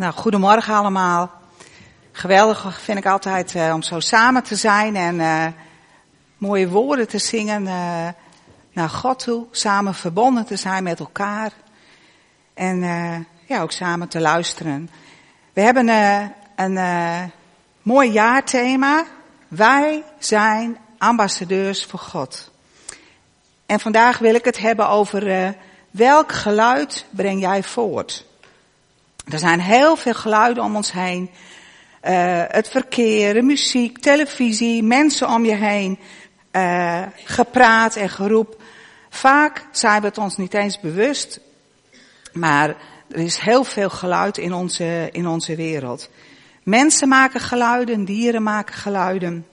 Nou, goedemorgen allemaal. Geweldig vind ik altijd uh, om zo samen te zijn en uh, mooie woorden te zingen uh, naar God toe. Samen verbonden te zijn met elkaar. En ja, ook samen te luisteren. We hebben een mooi jaarthema. Wij zijn ambassadeurs voor God. En vandaag wil ik het hebben over welk geluid breng jij voort? Er zijn heel veel geluiden om ons heen. Uh, het verkeer, de muziek, televisie, mensen om je heen. Uh, gepraat en geroep. Vaak zijn we het ons niet eens bewust. Maar er is heel veel geluid in onze, in onze wereld. Mensen maken geluiden, dieren maken geluiden.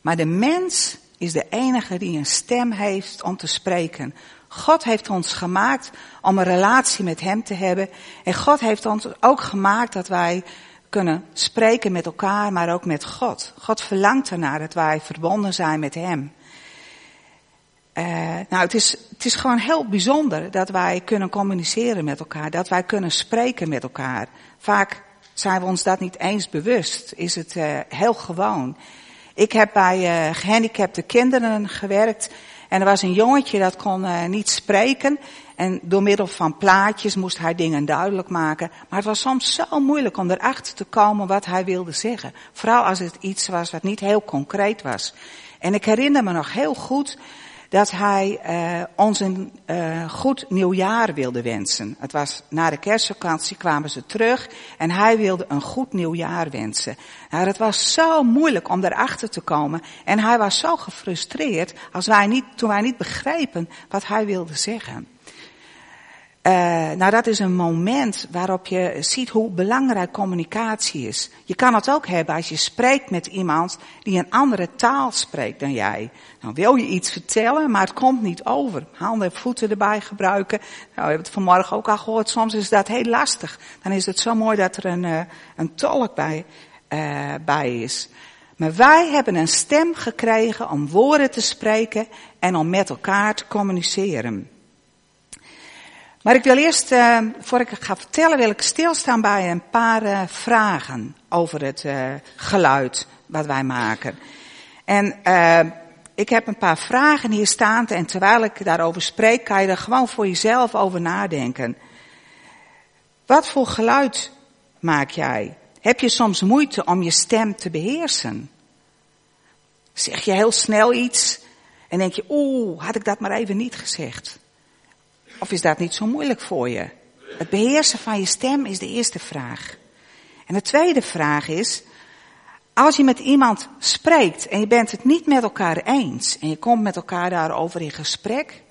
Maar de mens is de enige die een stem heeft om te spreken. God heeft ons gemaakt om een relatie met Hem te hebben. En God heeft ons ook gemaakt dat wij kunnen spreken met elkaar, maar ook met God. God verlangt ernaar dat wij verbonden zijn met Hem. Uh, nou, het is, het is gewoon heel bijzonder dat wij kunnen communiceren met elkaar, dat wij kunnen spreken met elkaar. Vaak zijn we ons dat niet eens bewust, is het uh, heel gewoon. Ik heb bij uh, gehandicapte kinderen gewerkt en er was een jongetje dat kon uh, niet spreken. En door middel van plaatjes moest hij dingen duidelijk maken. Maar het was soms zo moeilijk om erachter te komen wat hij wilde zeggen. Vooral als het iets was wat niet heel concreet was. En ik herinner me nog heel goed dat hij uh, ons een uh, goed nieuwjaar wilde wensen. Het was na de kerstvakantie kwamen ze terug en hij wilde een goed nieuwjaar wensen. Nou, het was zo moeilijk om erachter te komen en hij was zo gefrustreerd als wij niet, toen wij niet begrepen wat hij wilde zeggen. Uh, nou, dat is een moment waarop je ziet hoe belangrijk communicatie is. Je kan het ook hebben als je spreekt met iemand die een andere taal spreekt dan jij. Dan wil je iets vertellen, maar het komt niet over. Handen en voeten erbij gebruiken. Nou, we hebben het vanmorgen ook al gehoord. Soms is dat heel lastig. Dan is het zo mooi dat er een, uh, een tolk bij, uh, bij is. Maar wij hebben een stem gekregen om woorden te spreken en om met elkaar te communiceren. Maar ik wil eerst, uh, voor ik ga vertellen, wil ik stilstaan bij een paar uh, vragen over het uh, geluid wat wij maken. En ik heb een paar vragen hier staan en terwijl ik daarover spreek, kan je er gewoon voor jezelf over nadenken. Wat voor geluid maak jij? Heb je soms moeite om je stem te beheersen? Zeg je heel snel iets en denk je, oeh, had ik dat maar even niet gezegd? Of is dat niet zo moeilijk voor je? Het beheersen van je stem is de eerste vraag. En de tweede vraag is, als je met iemand spreekt en je bent het niet met elkaar eens en je komt met elkaar daarover in gesprek,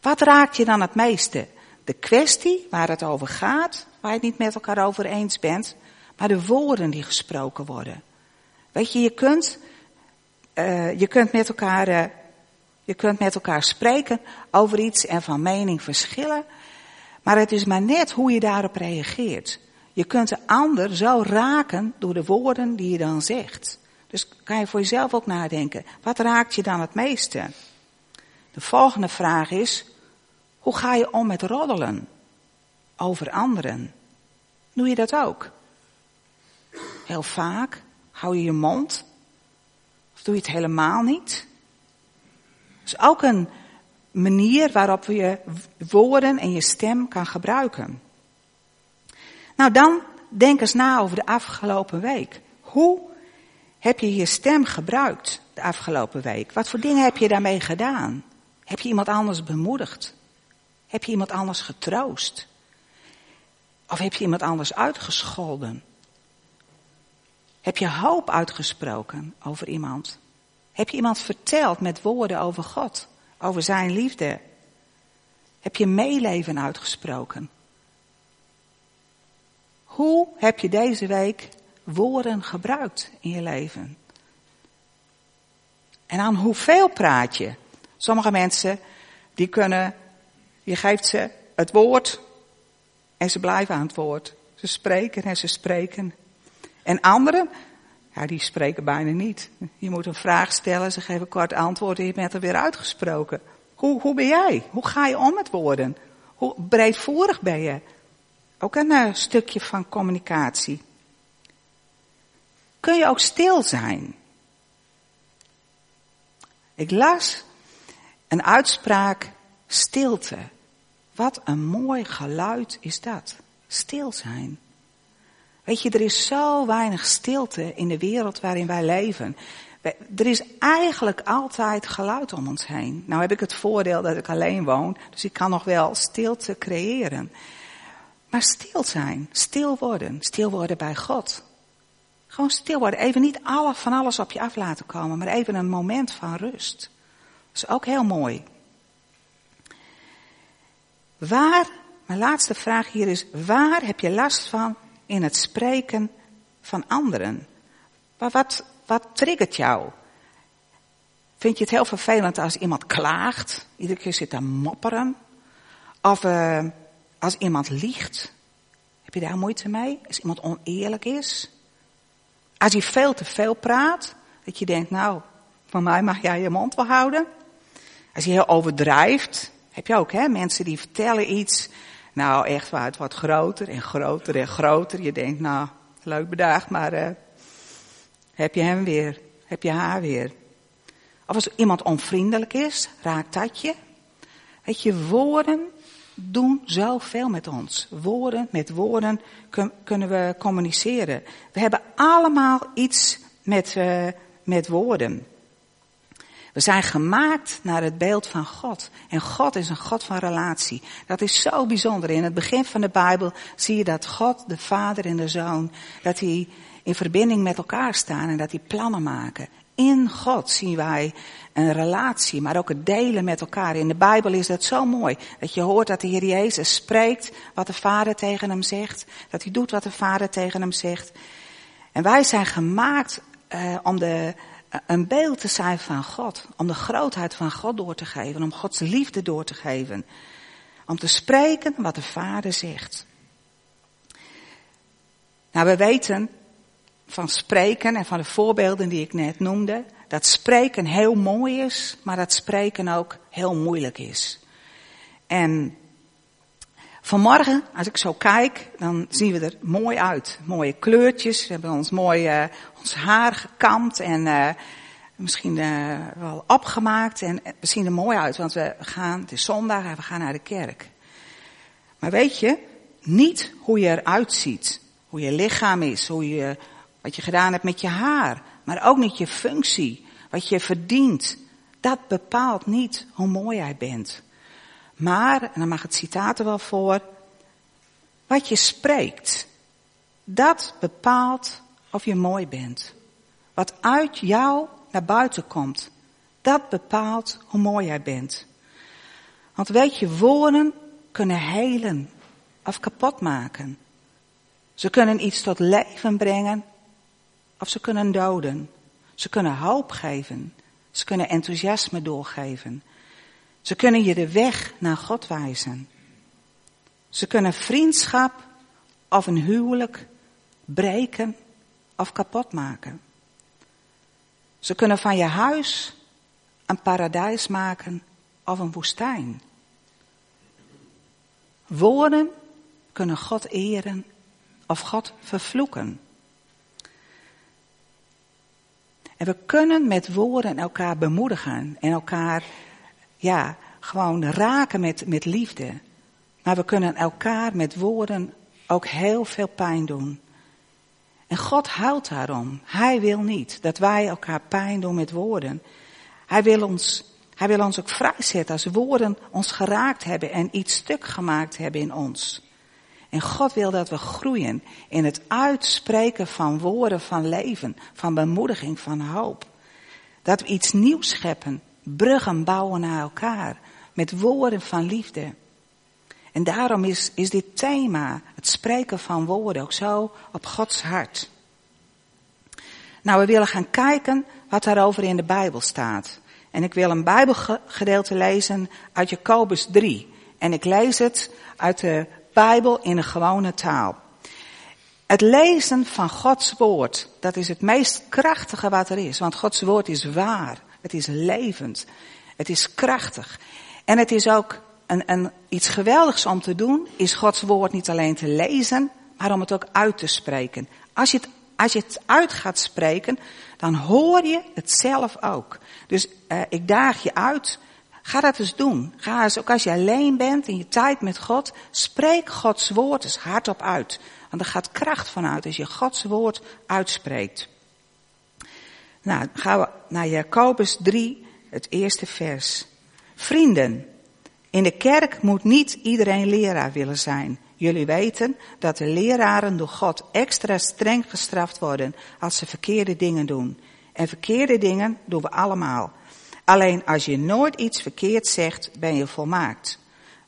wat raakt je dan het meeste? De kwestie waar het over gaat, waar je het niet met elkaar over eens bent, maar de woorden die gesproken worden. Weet je, je kunt, uh, je kunt met elkaar uh, je kunt met elkaar spreken over iets en van mening verschillen. Maar het is maar net hoe je daarop reageert. Je kunt de ander zo raken door de woorden die je dan zegt. Dus kan je voor jezelf ook nadenken. Wat raakt je dan het meeste? De volgende vraag is, hoe ga je om met roddelen over anderen? Doe je dat ook? Heel vaak hou je je mond? Of doe je het helemaal niet? Is ook een manier waarop je woorden en je stem kan gebruiken. Nou, dan denk eens na over de afgelopen week. Hoe heb je je stem gebruikt de afgelopen week? Wat voor dingen heb je daarmee gedaan? Heb je iemand anders bemoedigd? Heb je iemand anders getroost? Of heb je iemand anders uitgescholden? Heb je hoop uitgesproken over iemand? Heb je iemand verteld met woorden over God, over zijn liefde? Heb je meeleven uitgesproken? Hoe heb je deze week woorden gebruikt in je leven? En aan hoeveel praat je? Sommige mensen, die kunnen, je geeft ze het woord en ze blijven aan het woord. Ze spreken en ze spreken. En anderen, ja, die spreken bijna niet. Je moet een vraag stellen, ze geven kort antwoord en je bent er weer uitgesproken. Hoe, hoe ben jij? Hoe ga je om met woorden? Hoe breedvoerig ben je? Ook een uh, stukje van communicatie. Kun je ook stil zijn? Ik las een uitspraak stilte. Wat een mooi geluid is dat. Stil zijn. Weet je, er is zo weinig stilte in de wereld waarin wij leven. Er is eigenlijk altijd geluid om ons heen. Nou heb ik het voordeel dat ik alleen woon, dus ik kan nog wel stilte creëren. Maar stil zijn, stil worden, stil worden bij God. Gewoon stil worden, even niet alle, van alles op je af laten komen, maar even een moment van rust. Dat is ook heel mooi. Waar, mijn laatste vraag hier is, waar heb je last van in het spreken van anderen? Wat, wat triggert jou? Vind je het heel vervelend als iemand klaagt? Iedere keer zit te mopperen? Of uh, als iemand liegt? Heb je daar moeite mee? Als iemand oneerlijk is? Als hij veel te veel praat? Dat je denkt, nou, van mij mag jij je mond wel houden. Als je heel overdrijft, heb je ook, hè? Mensen die vertellen iets. Nou, echt waar, het wordt groter en groter en groter. Je denkt, nou, leuk bedacht, maar uh, heb je hem weer? Heb je haar weer? Of als iemand onvriendelijk is, raakt dat je? Weet je, woorden doen zoveel met ons. Woorden, met woorden kunnen we communiceren. We hebben allemaal iets met, uh, met woorden. We zijn gemaakt naar het beeld van God. En God is een God van relatie. Dat is zo bijzonder. In het begin van de Bijbel zie je dat God, de Vader en de Zoon, dat die in verbinding met elkaar staan en dat die plannen maken. In God zien wij een relatie, maar ook het delen met elkaar. In de Bijbel is dat zo mooi. Dat je hoort dat de Heer Jezus spreekt wat de Vader tegen hem zegt. Dat hij doet wat de Vader tegen hem zegt. En wij zijn gemaakt uh, om de, een beeld te zijn van God. Om de grootheid van God door te geven. Om Gods liefde door te geven. Om te spreken wat de Vader zegt. Nou, we weten van spreken en van de voorbeelden die ik net noemde, dat spreken heel mooi is, maar dat spreken ook heel moeilijk is. En vanmorgen, als ik zo kijk, dan zien we er mooi uit. Mooie kleurtjes, we hebben ons mooi uh, ons haar gekamd en uh, misschien uh, wel opgemaakt. En we zien er mooi uit, want we gaan, het is zondag en we gaan naar de kerk. Maar weet je, niet hoe je eruit ziet, hoe je lichaam is, hoe je wat je gedaan hebt met je haar. Maar ook niet je functie. Wat je verdient. Dat bepaalt niet hoe mooi jij bent. Maar, en dan mag het citaat er wel voor. Wat je spreekt. Dat bepaalt of je mooi bent. Wat uit jou naar buiten komt. Dat bepaalt hoe mooi jij bent. Want weet je, woorden kunnen helen of kapot maken. Ze kunnen iets tot leven brengen of ze kunnen doden. Ze kunnen hoop geven. Ze kunnen enthousiasme doorgeven. Ze kunnen je de weg naar God wijzen. Ze kunnen vriendschap of een huwelijk breken of kapot maken. Ze kunnen van je huis een paradijs maken of een woestijn. Woorden kunnen God eren of God vervloeken. En we kunnen met woorden elkaar bemoedigen en elkaar, ja, gewoon raken met, met liefde. Maar we kunnen elkaar met woorden ook heel veel pijn doen. En God houdt daarom. Hij wil niet dat wij elkaar pijn doen met woorden. Hij wil ons, hij wil ons ook vrijzetten als woorden ons geraakt hebben en iets stuk gemaakt hebben in ons. En God wil dat we groeien in het uitspreken van woorden van leven, van bemoediging, van hoop. Dat we iets nieuws scheppen, bruggen bouwen naar elkaar, met woorden van liefde. En daarom is, is dit thema, het spreken van woorden, ook zo op Gods hart. Nou, we willen gaan kijken wat daarover in de Bijbel staat. En ik wil een Bijbelgedeelte lezen uit Jacobus 3. En ik lees het uit de Bijbel in een gewone taal. Het lezen van Gods woord, dat is het meest krachtige wat er is. Want Gods woord is waar. Het is levend. Het is krachtig. En het is ook een, een, iets geweldigs om te doen is Gods woord niet alleen te lezen, maar om het ook uit te spreken. Als je het, als je het uit gaat spreken, dan hoor je het zelf ook. Dus uh, ik daag je uit, ga dat eens doen. Ga eens, ook als je alleen bent in je tijd met God, spreek Gods woord eens hardop uit. Want er gaat kracht vanuit als je Gods woord uitspreekt. Nou, gaan we naar Jacobus 3, het eerste vers. Vrienden, in de kerk moet niet iedereen leraar willen zijn. Jullie weten dat de leraren door God extra streng gestraft worden als ze verkeerde dingen doen. En verkeerde dingen doen we allemaal. Alleen als je nooit iets verkeerd zegt, ben je volmaakt.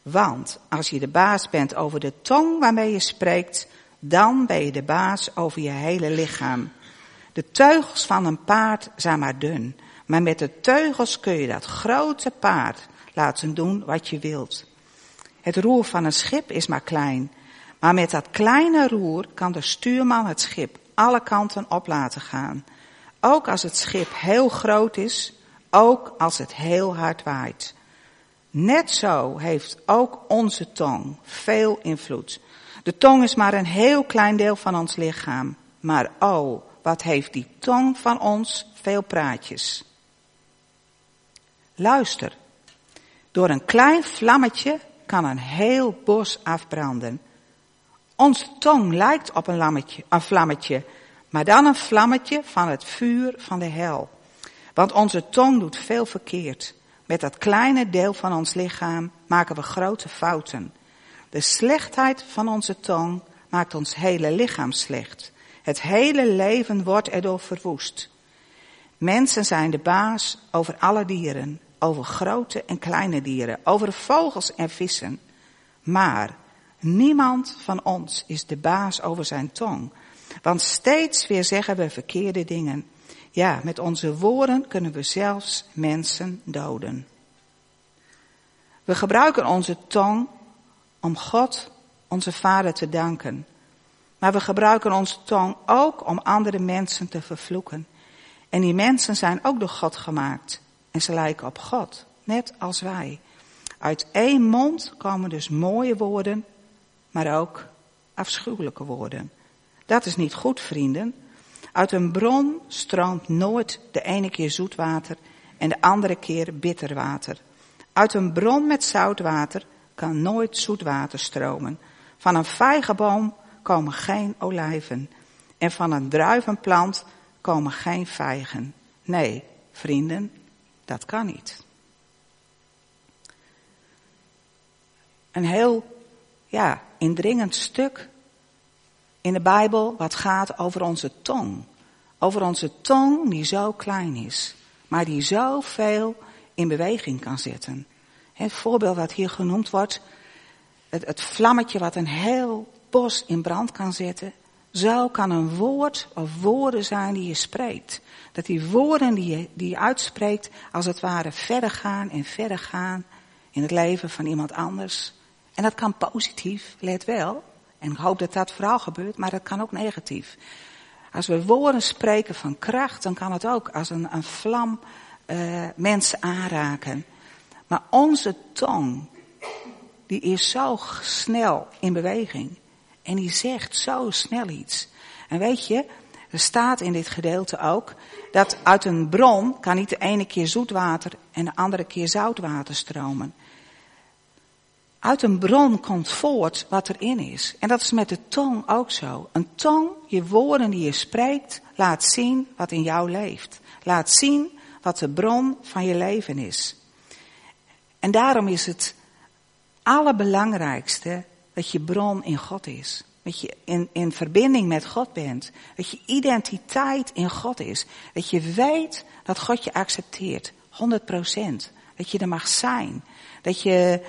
Want als je de baas bent over de tong waarmee je spreekt, dan ben je de baas over je hele lichaam. De teugels van een paard zijn maar dun, maar met de teugels kun je dat grote paard laten doen wat je wilt. Het roer van een schip is maar klein, maar met dat kleine roer kan de stuurman het schip alle kanten op laten gaan. Ook als het schip heel groot is, ook als het heel hard waait. Net zo heeft ook onze tong veel invloed. De tong is maar een heel klein deel van ons lichaam. Maar oh, wat heeft die tong van ons veel praatjes. Luister. Door een klein vlammetje kan een heel bos afbranden. Onze tong lijkt op een, lammetje, een vlammetje, maar dan een vlammetje van het vuur van de hel. Want onze tong doet veel verkeerd. Met dat kleine deel van ons lichaam maken we grote fouten. De slechtheid van onze tong maakt ons hele lichaam slecht. Het hele leven wordt erdoor verwoest. Mensen zijn de baas over alle dieren, over grote en kleine dieren, over vogels en vissen. Maar niemand van ons is de baas over zijn tong. Want steeds weer zeggen we verkeerde dingen. Ja, met onze woorden kunnen we zelfs mensen doden. We gebruiken onze tong om God, onze Vader, te danken. Maar we gebruiken onze tong ook om andere mensen te vervloeken. En die mensen zijn ook door God gemaakt. En ze lijken op God, net als wij. Uit één mond komen dus mooie woorden, maar ook afschuwelijke woorden. Dat is niet goed, vrienden. Uit een bron stroomt nooit de ene keer zoet water en de andere keer bitter water. Uit een bron met zout water kan nooit zoet water stromen. Van een vijgenboom komen geen olijven. En van een druivenplant komen geen vijgen. Nee, vrienden, dat kan niet. Een heel, ja, indringend stuk in de Bijbel wat gaat over onze tong. Over onze tong die zo klein is, maar die zoveel in beweging kan zetten. Het voorbeeld wat hier genoemd wordt, het, het vlammetje wat een heel bos in brand kan zetten. Zo kan een woord of woorden zijn die je spreekt. Dat die woorden die je, die je uitspreekt, als het ware verder gaan en verder gaan in het leven van iemand anders. En dat kan positief, let wel. En ik hoop dat dat vooral gebeurt, maar dat kan ook negatief. Als we woorden spreken van kracht, dan kan het ook als een, een vlam uh, mensen aanraken. Maar onze tong, die is zo snel in beweging. En die zegt zo snel iets. En weet je, er staat in dit gedeelte ook dat uit een bron kan niet de ene keer zoet water en de andere keer zout water stromen. Uit een bron komt voort wat erin is. En dat is met de tong ook zo. Een tong, je woorden die je spreekt, laat zien wat in jou leeft. Laat zien wat de bron van je leven is. En daarom is het allerbelangrijkste dat je bron in God is. Dat je in, in verbinding met God bent. Dat je identiteit in God is. Dat je weet dat God je accepteert. 100 procent. Dat je er mag zijn. Dat je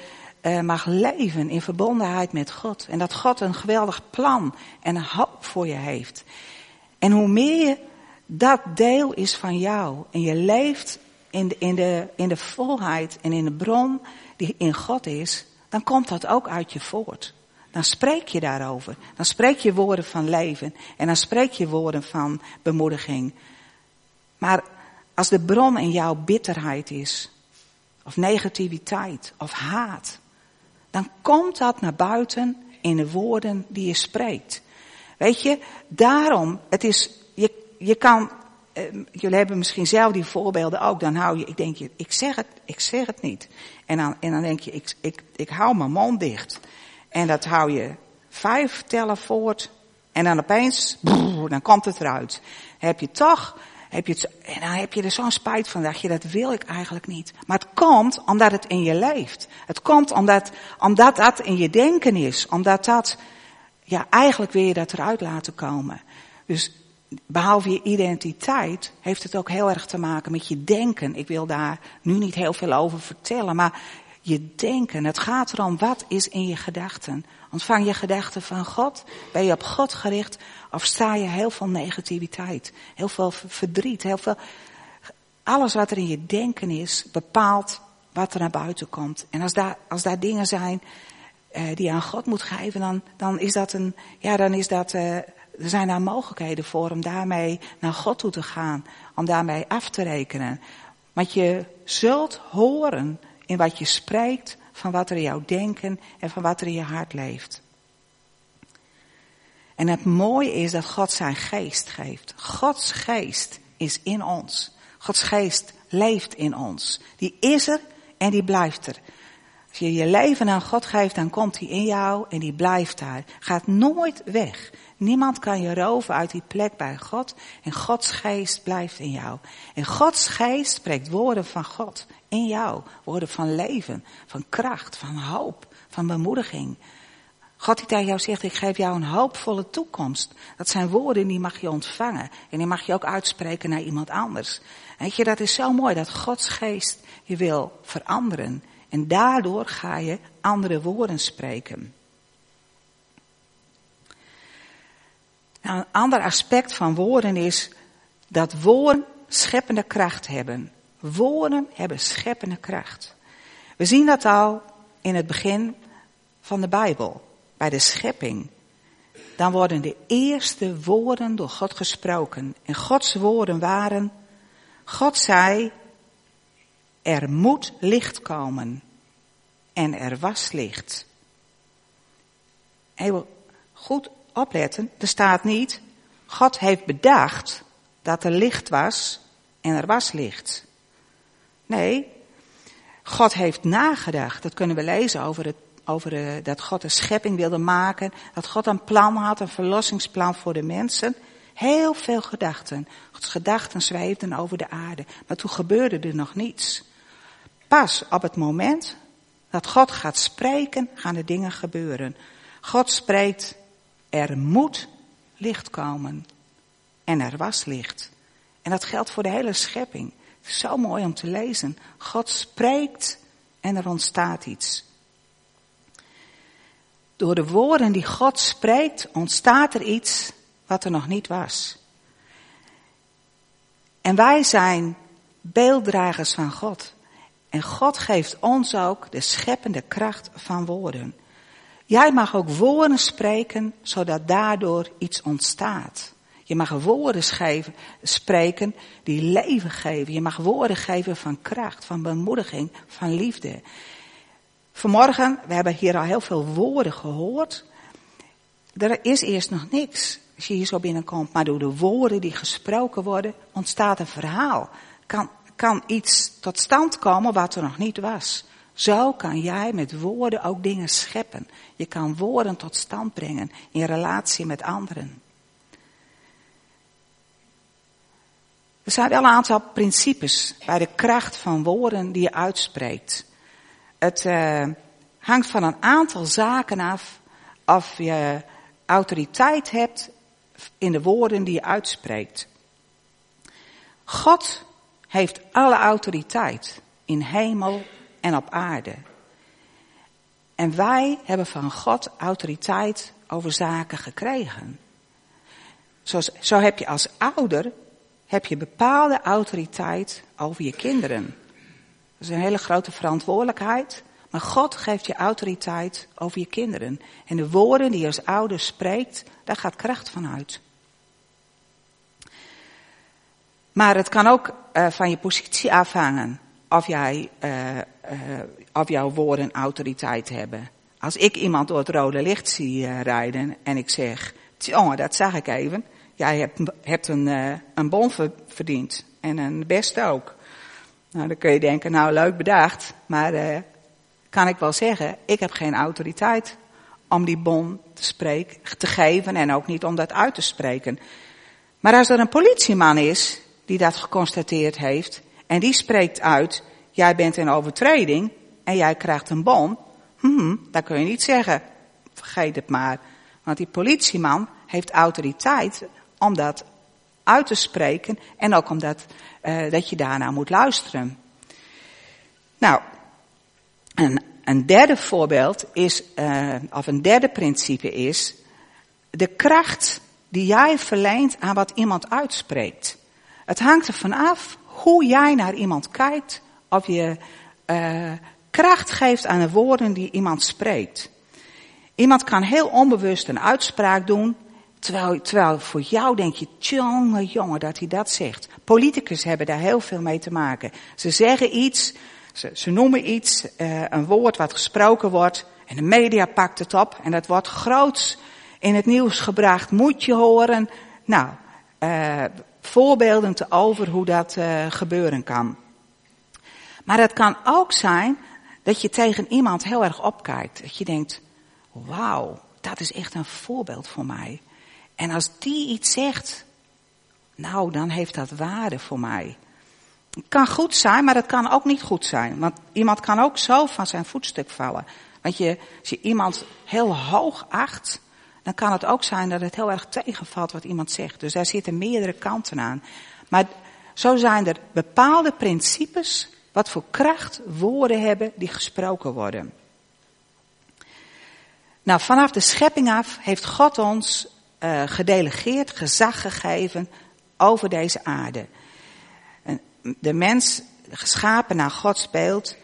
uh, mag leven in verbondenheid met God. En dat God een geweldig plan en hoop voor je heeft. En hoe meer dat deel is van jou en je leeft in de, in de, in de volheid en in de bron die in God is, dan komt dat ook uit je voort. Dan spreek je daarover. Dan spreek je woorden van leven. En dan spreek je woorden van bemoediging. Maar als de bron in jouw bitterheid is, of negativiteit, of haat, dan komt dat naar buiten in de woorden die je spreekt. Weet je, daarom, het is, je, je kan, jullie hebben misschien zelf die voorbeelden ook, dan hou je, ik denk je, ik zeg het, ik zeg het niet. En dan, en dan denk je, ik, ik, ik hou mijn mond dicht. En dat hou je vijf tellen voort. En dan opeens, brrr, dan komt het eruit. Heb je toch, heb je het, en dan heb je er zo'n spijt van, dacht je, dat wil ik eigenlijk niet. Maar het komt omdat het in je leeft. Het komt omdat, omdat dat in je denken is. Omdat dat, ja, eigenlijk wil je dat eruit laten komen. Dus behalve je identiteit heeft het ook heel erg te maken met je denken. Ik wil daar nu niet heel veel over vertellen, maar je denken. Het gaat erom wat is in je gedachten. Ontvang je gedachten van God? Ben je op God gericht? Of sta je heel veel negativiteit? Heel veel verdriet? Heel veel... Alles wat er in je denken is, bepaalt wat er naar buiten komt. En als daar, als daar dingen zijn uh, die je aan God moet geven, dan, dan is dat een, ja, dan is dat, uh, er zijn daar mogelijkheden voor om daarmee naar God toe te gaan. Om daarmee af te rekenen. Want je zult horen in wat je spreekt, van wat er in jouw denken en van wat er in je hart leeft. En het mooie is dat God zijn geest geeft. Gods geest is in ons. Gods geest leeft in ons. Die is er en die blijft er. Als je je leven aan God geeft, dan komt hij in jou en die blijft daar. Gaat nooit weg. Niemand kan je roven uit die plek bij God. En Gods geest blijft in jou. En Gods geest spreekt woorden van God in jou. Woorden van leven, van kracht, van hoop, van bemoediging. God die tegen jou zegt, ik geef jou een hoopvolle toekomst. Dat zijn woorden die mag je ontvangen. En die mag je ook uitspreken naar iemand anders. Weet je, dat is zo mooi dat Gods geest je wil veranderen. En daardoor ga je andere woorden spreken. Nou, een ander aspect van woorden is dat woorden scheppende kracht hebben. Woorden hebben scheppende kracht. We zien dat al in het begin van de Bijbel, bij de schepping. Dan worden de eerste woorden door God gesproken. En Gods woorden waren, God zei, er moet licht komen. En er was licht. Heel goed opletten, er staat niet, God heeft bedacht dat er licht was en er was licht. Nee, God heeft nagedacht. Dat kunnen we lezen over, het, over de, dat God een schepping wilde maken. Dat God een plan had, een verlossingsplan voor de mensen. Heel veel gedachten. Gods gedachten zweefden over de aarde. Maar toen gebeurde er nog niets. Pas op het moment dat God gaat spreken, gaan de dingen gebeuren. God spreekt, er moet licht komen. En er was licht. En dat geldt voor de hele schepping. Zo mooi om te lezen. God spreekt en er ontstaat iets. Door de woorden die God spreekt, ontstaat er iets wat er nog niet was. En wij zijn beelddragers van God. En God geeft ons ook de scheppende kracht van woorden. Jij mag ook woorden spreken, zodat daardoor iets ontstaat. Je mag woorden schrijven, spreken die leven geven. Je mag woorden geven van kracht, van bemoediging, van liefde. Vanmorgen, we hebben hier al heel veel woorden gehoord. Er is eerst nog niks als je hier zo binnenkomt. Maar door de woorden die gesproken worden, ontstaat een verhaal. Kan, kan iets tot stand komen wat er nog niet was. Zo kan jij met woorden ook dingen scheppen. Je kan woorden tot stand brengen in relatie met anderen. Er zijn wel een aantal principes bij de kracht van woorden die je uitspreekt. Het uh, hangt van een aantal zaken af of je autoriteit hebt in de woorden die je uitspreekt. God heeft alle autoriteit in hemel en op aarde. En wij hebben van God autoriteit over zaken gekregen. Zo, zo heb je als ouder heb je bepaalde autoriteit over je kinderen. Dat is een hele grote verantwoordelijkheid. Maar God geeft je autoriteit over je kinderen. En de woorden die je als ouder spreekt, daar gaat kracht van uit. Maar het kan ook uh, van je positie afhangen of, jij, uh, uh, of jouw woorden autoriteit hebben. Als ik iemand door het rode licht zie rijden en ik zeg, jongen, dat zag ik even. Jij hebt, hebt een, een bon verdiend. En een best ook. Nou, dan kun je denken, nou leuk bedacht. Maar kan ik wel zeggen, ik heb geen autoriteit om die bon te, spreken, te geven en ook niet om dat uit te spreken. Maar als er een politieman is die dat geconstateerd heeft en die spreekt uit, jij bent in overtreding en jij krijgt een bon, hmm, dan kun je niet zeggen, vergeet het maar. Want die politieman heeft autoriteit om dat uit te spreken en ook omdat uh, dat je daarna moet luisteren. Nou, een, een derde voorbeeld is, uh, of een derde principe is, de kracht die jij verleent aan wat iemand uitspreekt. Het hangt ervan af hoe jij naar iemand kijkt, of je uh, kracht geeft aan de woorden die iemand spreekt. Iemand kan heel onbewust een uitspraak doen, terwijl, terwijl voor jou denk je, jongen, jongen, dat hij dat zegt. Politicus hebben daar heel veel mee te maken. Ze zeggen iets, ze, noemen iets, uh, een woord wat gesproken wordt, en de media pakt het op, en dat wordt groots in het nieuws gebracht, moet je horen. Nou, uh, voorbeelden te over hoe dat uh, gebeuren kan. Maar het kan ook zijn dat je tegen iemand heel erg opkijkt. Dat je denkt, wauw, dat is echt een voorbeeld voor mij. En als die iets zegt, nou, dan heeft dat waarde voor mij. Het kan goed zijn, maar het kan ook niet goed zijn. Want iemand kan ook zo van zijn voetstuk vallen. Want je, als je iemand heel hoog acht, dan kan het ook zijn dat het heel erg tegenvalt wat iemand zegt. Dus daar zitten meerdere kanten aan. Maar zo zijn er bepaalde principes wat voor kracht woorden hebben die gesproken worden. Nou, vanaf de schepping af heeft God ons uh, gedelegeerd, gezag gegeven over deze aarde. De mens, geschapen naar Gods beeld,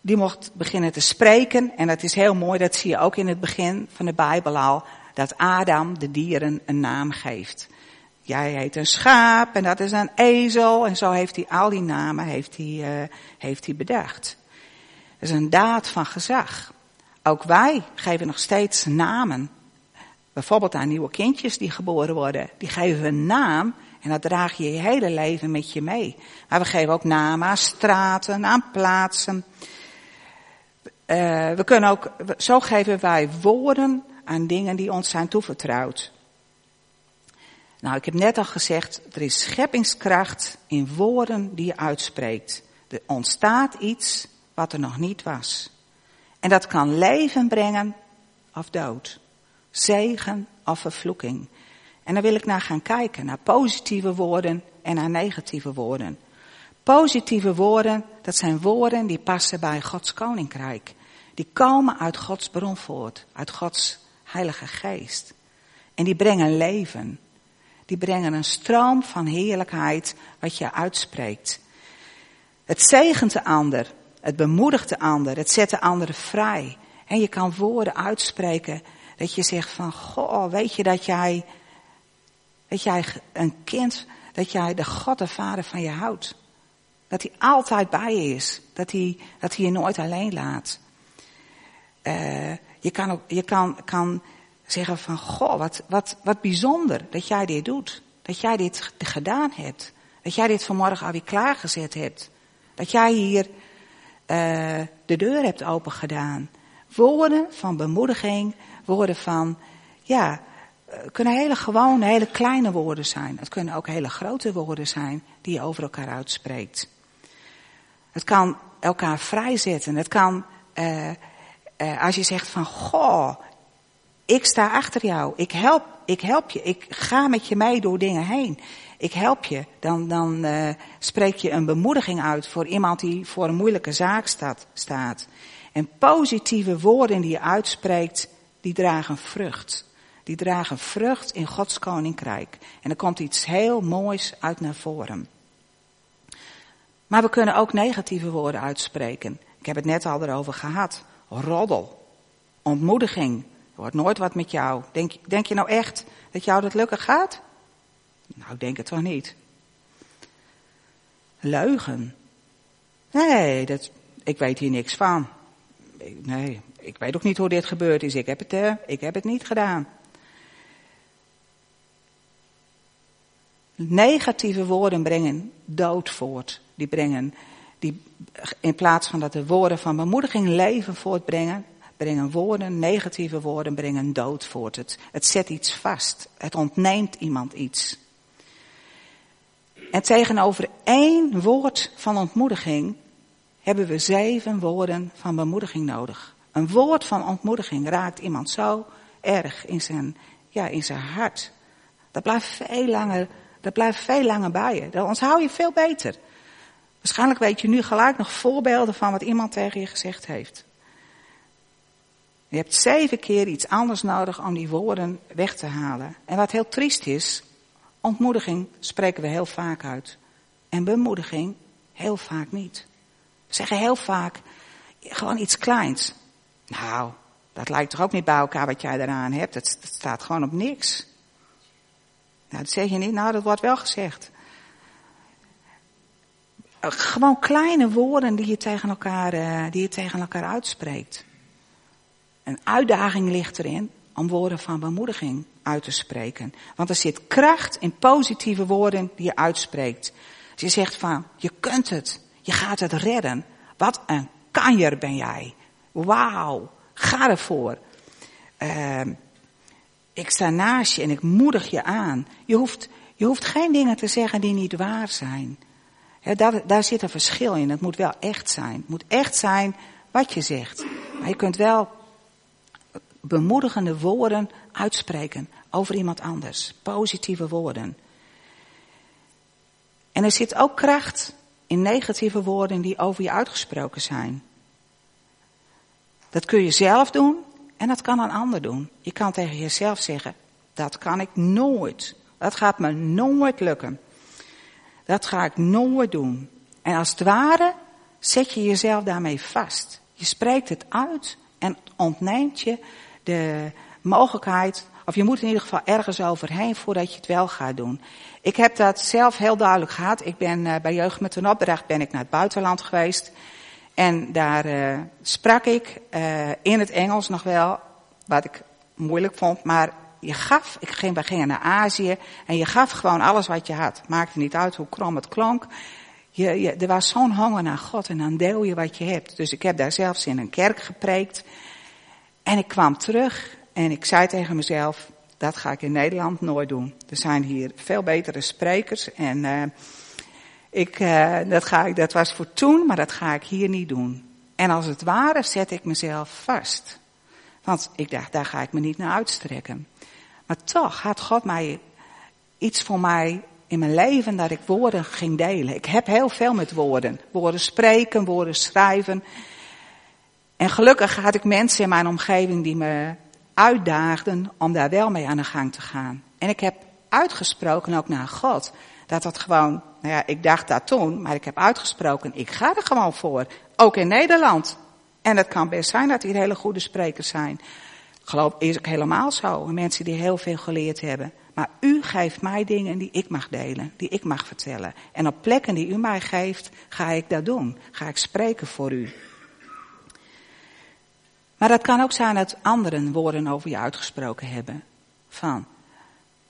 die mocht beginnen te spreken. En dat is heel mooi, dat zie je ook in het begin van de Bijbel al, dat Adam de dieren een naam geeft. Jij heet een schaap en dat is een ezel. En zo heeft hij al die namen heeft hij, uh, heeft hij bedacht. Dat is een daad van gezag. Ook wij geven nog steeds namen. Bijvoorbeeld aan nieuwe kindjes die geboren worden. Die geven een naam en dat draag je je hele leven met je mee. Maar we geven ook namen aan straten, aan plaatsen. Uh, we kunnen ook, zo geven wij woorden aan dingen die ons zijn toevertrouwd. Nou, ik heb net al gezegd, er is scheppingskracht in woorden die je uitspreekt. Er ontstaat iets wat er nog niet was. En dat kan leven brengen of dood. Zegen of vervloeking. En daar wil ik naar gaan kijken, naar positieve woorden en naar negatieve woorden. Positieve woorden, dat zijn woorden die passen bij Gods koninkrijk. Die komen uit Gods bron voort, uit Gods heilige geest. En die brengen leven die brengen een stroom van heerlijkheid wat je uitspreekt. Het zegent de ander, het bemoedigt de ander, het zet de ander vrij. En je kan woorden uitspreken dat je zegt van, goh, weet je dat jij, dat jij een kind, dat jij de God, de Vader van je houdt. Dat hij altijd bij je is. Dat hij, dat hij je nooit alleen laat. Uh, je kan, ook, je kan, kan zeggen van, goh, wat, wat, wat bijzonder dat jij dit doet. Dat jij dit gedaan hebt. Dat jij dit vanmorgen alweer klaargezet hebt. Dat jij hier uh, de deur hebt opengedaan. Woorden van bemoediging, woorden van, ja, het kunnen hele gewone, hele kleine woorden zijn. Het kunnen ook hele grote woorden zijn die je over elkaar uitspreekt. Het kan elkaar vrijzetten. Het kan, uh, uh, als je zegt van, goh, ik sta achter jou. Ik help, ik help je. Ik ga met je mee door dingen heen. Ik help je. Dan, dan uh, spreek je een bemoediging uit voor iemand die voor een moeilijke zaak staat, staat. En positieve woorden die je uitspreekt, die dragen vrucht. Die dragen vrucht in Gods koninkrijk. En er komt iets heel moois uit naar voren. Maar we kunnen ook negatieve woorden uitspreken. Ik heb het net al erover gehad. Roddel. Ontmoediging wordt nooit wat met jou. Denk, denk je nou echt dat jou dat lukken gaat? Nou, denk het toch niet. Leugen. Nee, dat, ik weet hier niks van. Nee, ik weet ook niet hoe dit gebeurd is. Ik heb het, uh, ik heb het niet gedaan. Negatieve woorden brengen dood voort. Die brengen, die, in plaats van dat de woorden van bemoediging leven voortbrengen, brengen woorden, negatieve woorden, brengen dood voort. Het, zet iets vast. Het ontneemt iemand iets. En tegenover één woord van ontmoediging hebben we zeven woorden van bemoediging nodig. Een woord van ontmoediging raakt iemand zo erg in zijn, ja, in zijn hart. Dat blijft veel langer, dat blijft veel langer bij je. Dat onthoud je veel beter. Waarschijnlijk weet je nu gelijk nog voorbeelden van wat iemand tegen je gezegd heeft. Je hebt zeven keer iets anders nodig om die woorden weg te halen. En wat heel triest is, ontmoediging spreken we heel vaak uit. En bemoediging heel vaak niet. We zeggen heel vaak gewoon iets kleins. Nou, dat lijkt toch ook niet bij elkaar wat jij eraan hebt. Het, staat gewoon op niks. Nou, dat zeg je niet. Nou, dat wordt wel gezegd. Gewoon kleine woorden die je tegen elkaar, eh, die je tegen elkaar uitspreekt. Een uitdaging ligt erin om woorden van bemoediging uit te spreken. Want er zit kracht in positieve woorden die je uitspreekt. Als je zegt van, je kunt het, je gaat het redden. Wat een kanjer ben jij. Wauw, ga ervoor. Uh, ik sta naast je en ik moedig je aan. Je hoeft, je hoeft geen dingen te zeggen die niet waar zijn. Daar, daar zit een verschil in. Het moet wel echt zijn. Het moet echt zijn wat je zegt. Maar je kunt wel bemoedigende woorden uitspreken over iemand anders. Positieve woorden. En er zit ook kracht in negatieve woorden die over je uitgesproken zijn. Dat kun je zelf doen en dat kan een ander doen. Je kan tegen jezelf zeggen, dat kan ik nooit. Dat gaat me nooit lukken. Dat ga ik nooit doen. En als het ware zet je jezelf daarmee vast. Je spreekt het uit en ontneemt je de mogelijkheid, of je moet in ieder geval ergens overheen voordat je het wel gaat doen. Ik heb dat zelf heel duidelijk gehad. Ik ben uh, bij Jeugd met een opdracht ben ik naar het buitenland geweest. En daar uh, sprak ik uh, in het Engels nog wel, wat ik moeilijk vond, maar je gaf, ik ging, wij gingen naar Azië en je gaf gewoon alles wat je had. Maakte niet uit hoe krom het klonk. Je, je, er was zo'n honger naar God en dan deel je wat je hebt. Dus ik heb daar zelfs in een kerk gepreekt. En ik kwam terug en ik zei tegen mezelf, dat ga ik in Nederland nooit doen. Er zijn hier veel betere sprekers en uh, ik, uh, dat, ga ik, dat was voor toen, maar dat ga ik hier niet doen. En als het ware zet ik mezelf vast. Want ik dacht, daar ga ik me niet naar uitstrekken. Maar toch had God mij iets voor mij in mijn leven dat ik woorden ging delen. Ik heb heel veel met woorden. Woorden spreken, woorden schrijven. En gelukkig had ik mensen in mijn omgeving die me uitdaagden om daar wel mee aan de gang te gaan. En ik heb uitgesproken ook naar God. Dat dat gewoon, nou ja, ik dacht dat toen, maar ik heb uitgesproken, ik ga er gewoon voor. Ook in Nederland. En het kan best zijn dat hier hele goede sprekers zijn. Geloof, is ook helemaal zo. Mensen die heel veel geleerd hebben. Maar u geeft mij dingen die ik mag delen, die ik mag vertellen. En op plekken die u mij geeft, ga ik dat doen. Ga ik spreken voor u. Maar dat kan ook zijn dat anderen woorden over je uitgesproken hebben. Van,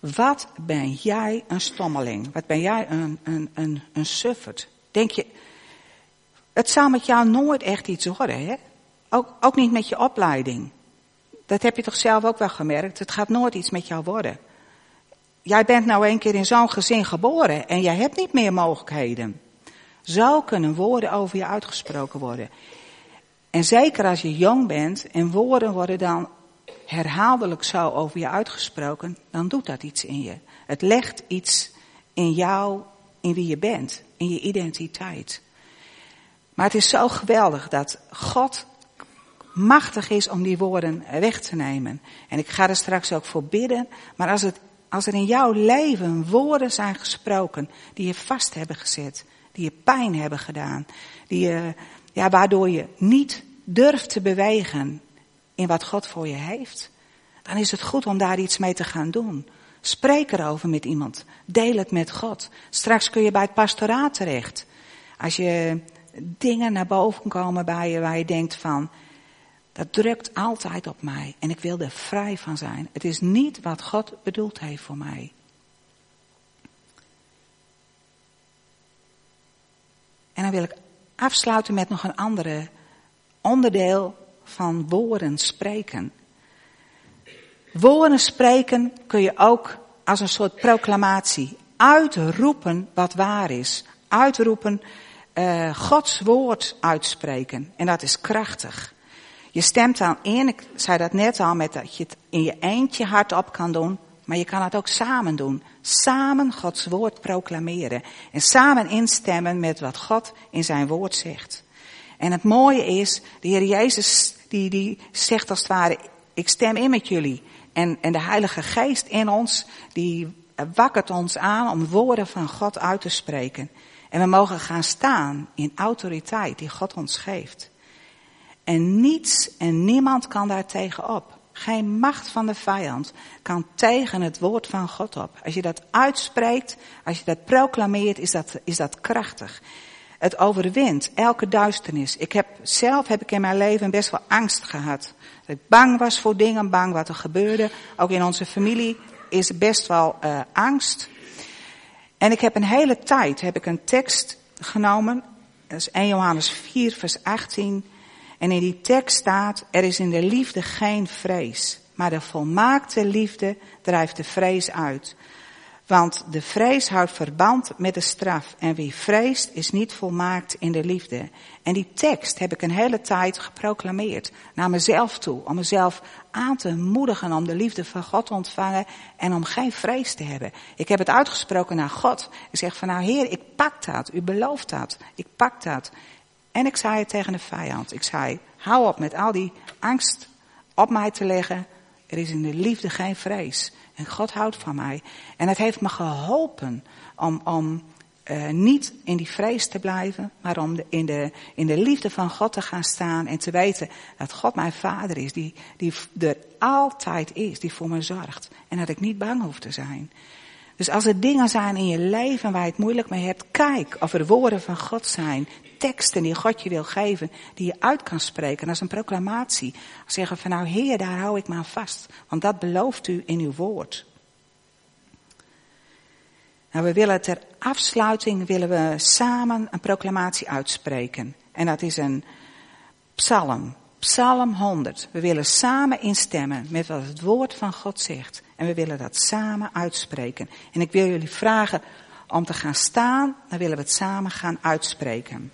wat ben jij een stommeling? Wat ben jij een, een, een, een suffert? Denk je, het zou met jou nooit echt iets worden, hè? Ook, ook niet met je opleiding. Dat heb je toch zelf ook wel gemerkt? Het gaat nooit iets met jou worden. Jij bent nou een keer in zo'n gezin geboren en jij hebt niet meer mogelijkheden. Zo kunnen woorden over je uitgesproken worden. En zeker als je jong bent en woorden worden dan herhaaldelijk zo over je uitgesproken, dan doet dat iets in je. Het legt iets in jou, in wie je bent, in je identiteit. Maar het is zo geweldig dat God machtig is om die woorden weg te nemen. En ik ga er straks ook voor bidden. Maar als, het, als er in jouw leven woorden zijn gesproken die je vast hebben gezet, die je pijn hebben gedaan, die je ja, waardoor je niet durft te bewegen in wat God voor je heeft. Dan is het goed om daar iets mee te gaan doen. Spreek erover met iemand. Deel het met God. Straks kun je bij het pastoraat terecht. Als je dingen naar boven komen bij je waar je denkt van, Dat drukt altijd op mij en ik wil er vrij van zijn. Het is niet wat God bedoeld heeft voor mij. En dan wil ik afsluiten met nog een andere onderdeel van woorden spreken. Woorden spreken kun je ook als een soort proclamatie uitroepen wat waar is. Uitroepen, uh, Gods woord uitspreken. En dat is krachtig. Je stemt dan in, ik zei dat net al, met dat je het in je eentje hardop kan doen, maar je kan het ook samen doen. Samen Gods woord proclameren. En samen instemmen met wat God in zijn woord zegt. En het mooie is, de Heer Jezus, die, die zegt als het ware, ik stem in met jullie. En, en de Heilige Geest in ons, die wakkert ons aan om woorden van God uit te spreken. En we mogen gaan staan in autoriteit die God ons geeft. En niets en niemand kan daar tegenop. Geen macht van de vijand kan tegen het woord van God op. Als je dat uitspreekt, als je dat proclameert, is dat, is dat krachtig. Het overwint elke duisternis. Ik heb, zelf heb ik in mijn leven best wel angst gehad. Dat ik bang was voor dingen, bang wat er gebeurde. Ook in onze familie is best wel uh, angst. En ik heb een hele tijd, heb ik een tekst genomen. Dat is 1 Johannes 4 vers 18. En in die tekst staat, er is in de liefde geen vrees. Maar de volmaakte liefde drijft de vrees uit. Want de vrees houdt verband met de straf. En wie vreest is niet volmaakt in de liefde. En die tekst heb ik een hele tijd geproclameerd naar mezelf toe. Om mezelf aan te moedigen om de liefde van God te ontvangen en om geen vrees te hebben. Ik heb het uitgesproken naar God. Ik zeg van nou Heer, ik pak dat. U belooft dat. Ik pak dat. En ik zei het tegen de vijand. Ik zei, hou op met al die angst op mij te leggen. Er is in de liefde geen vrees. En God houdt van mij. En het heeft me geholpen om, om uh, niet in die vrees te blijven, maar om in, de, in de liefde van God te gaan staan en te weten dat God mijn vader is, die, die er altijd is, die voor me zorgt. En dat ik niet bang hoef te zijn. Dus als er dingen zijn in je leven waar je het moeilijk mee hebt, kijk of er woorden van God zijn, teksten die God je wil geven, die je uit kan spreken als een proclamatie. Zeggen van nou Heer, daar hou ik me aan vast, want dat belooft u in uw woord. Nou, we willen ter afsluiting willen we samen een proclamatie uitspreken. En dat is een psalm. Psalm 100. We willen samen instemmen met wat het woord van God zegt. En we willen dat samen uitspreken. En ik wil jullie vragen om te gaan staan, dan willen we het samen gaan uitspreken.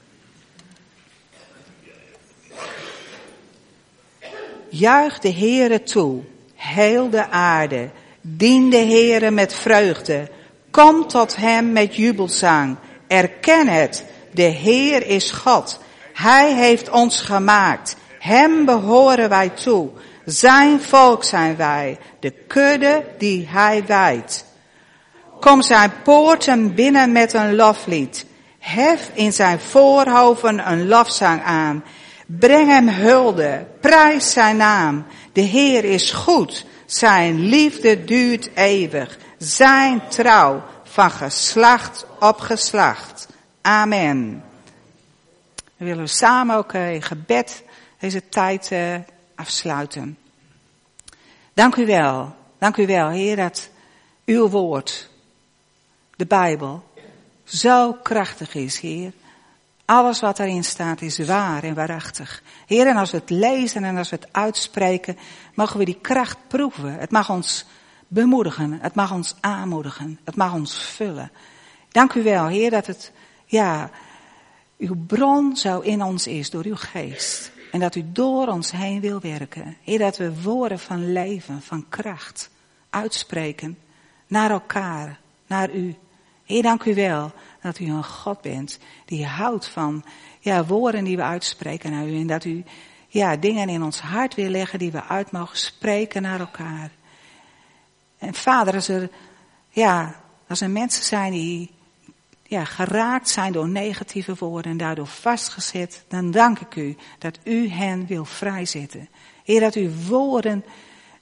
Juich de Heere toe, heel de aarde. Dien de Heere met vreugde. Kom tot hem met jubelzang. Erken het, de Heer is God. Hij heeft ons gemaakt. Hem behoren wij toe. Zijn volk zijn wij, de kudde die hij wijdt. Kom zijn poorten binnen met een loflied. Hef in zijn voorhoven een lofzang aan. Breng hem hulde, prijs zijn naam. De Heer is goed, zijn liefde duurt eeuwig. Zijn trouw van geslacht op geslacht. Amen. We willen samen ook in gebed deze tijd uh, afsluiten. Dank u wel. Dank u wel, Heer, dat uw woord, de Bijbel, zo krachtig is, Heer. Alles wat erin staat is waar en waarachtig. Heer, en als we het lezen en als we het uitspreken, mogen we die kracht proeven. Het mag ons bemoedigen, het mag ons aanmoedigen, het mag ons vullen. Dank u wel, Heer, dat het, ja, uw bron zo in ons is door uw geest. En dat u door ons heen wil werken. Heer, dat we woorden van leven, van kracht uitspreken naar elkaar, naar u. Heer, dank u wel dat u een God bent die houdt van ja, woorden die we uitspreken naar u. En dat u ja, dingen in ons hart wil leggen die we uit mogen spreken naar elkaar. En vader, als er, ja, als er mensen zijn die ja, geraakt zijn door negatieve woorden en daardoor vastgezet, dan dank ik u dat u hen wil vrijzetten. Heer, dat u woorden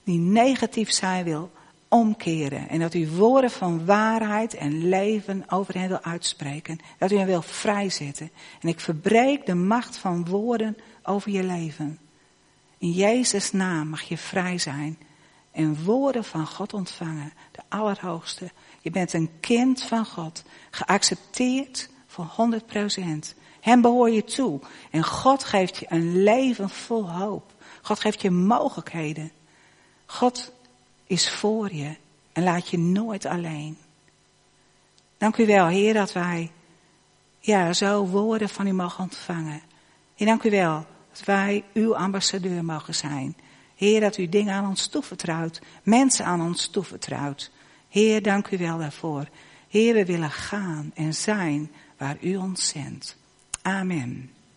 die negatief zijn wil omkeren. En dat u woorden van waarheid en leven over hen wil uitspreken. Dat u hen wil vrijzetten. En ik verbreek de macht van woorden over je leven. In Jezus' naam mag je vrij zijn en woorden van God ontvangen, de Allerhoogste. Je bent een kind van God, geaccepteerd voor 100 procent. Hem behoor je toe. En God geeft je een leven vol hoop. God geeft je mogelijkheden. God is voor je en laat je nooit alleen. Dank u wel, Heer, dat wij ja, zo woorden van u mogen ontvangen. Heer, dank u wel dat wij uw ambassadeur mogen zijn. Heer, dat u dingen aan ons toevertrouwt, mensen aan ons toevertrouwt. Heer, dank u wel daarvoor. Heer, we willen gaan en zijn waar u ons zendt. Amen.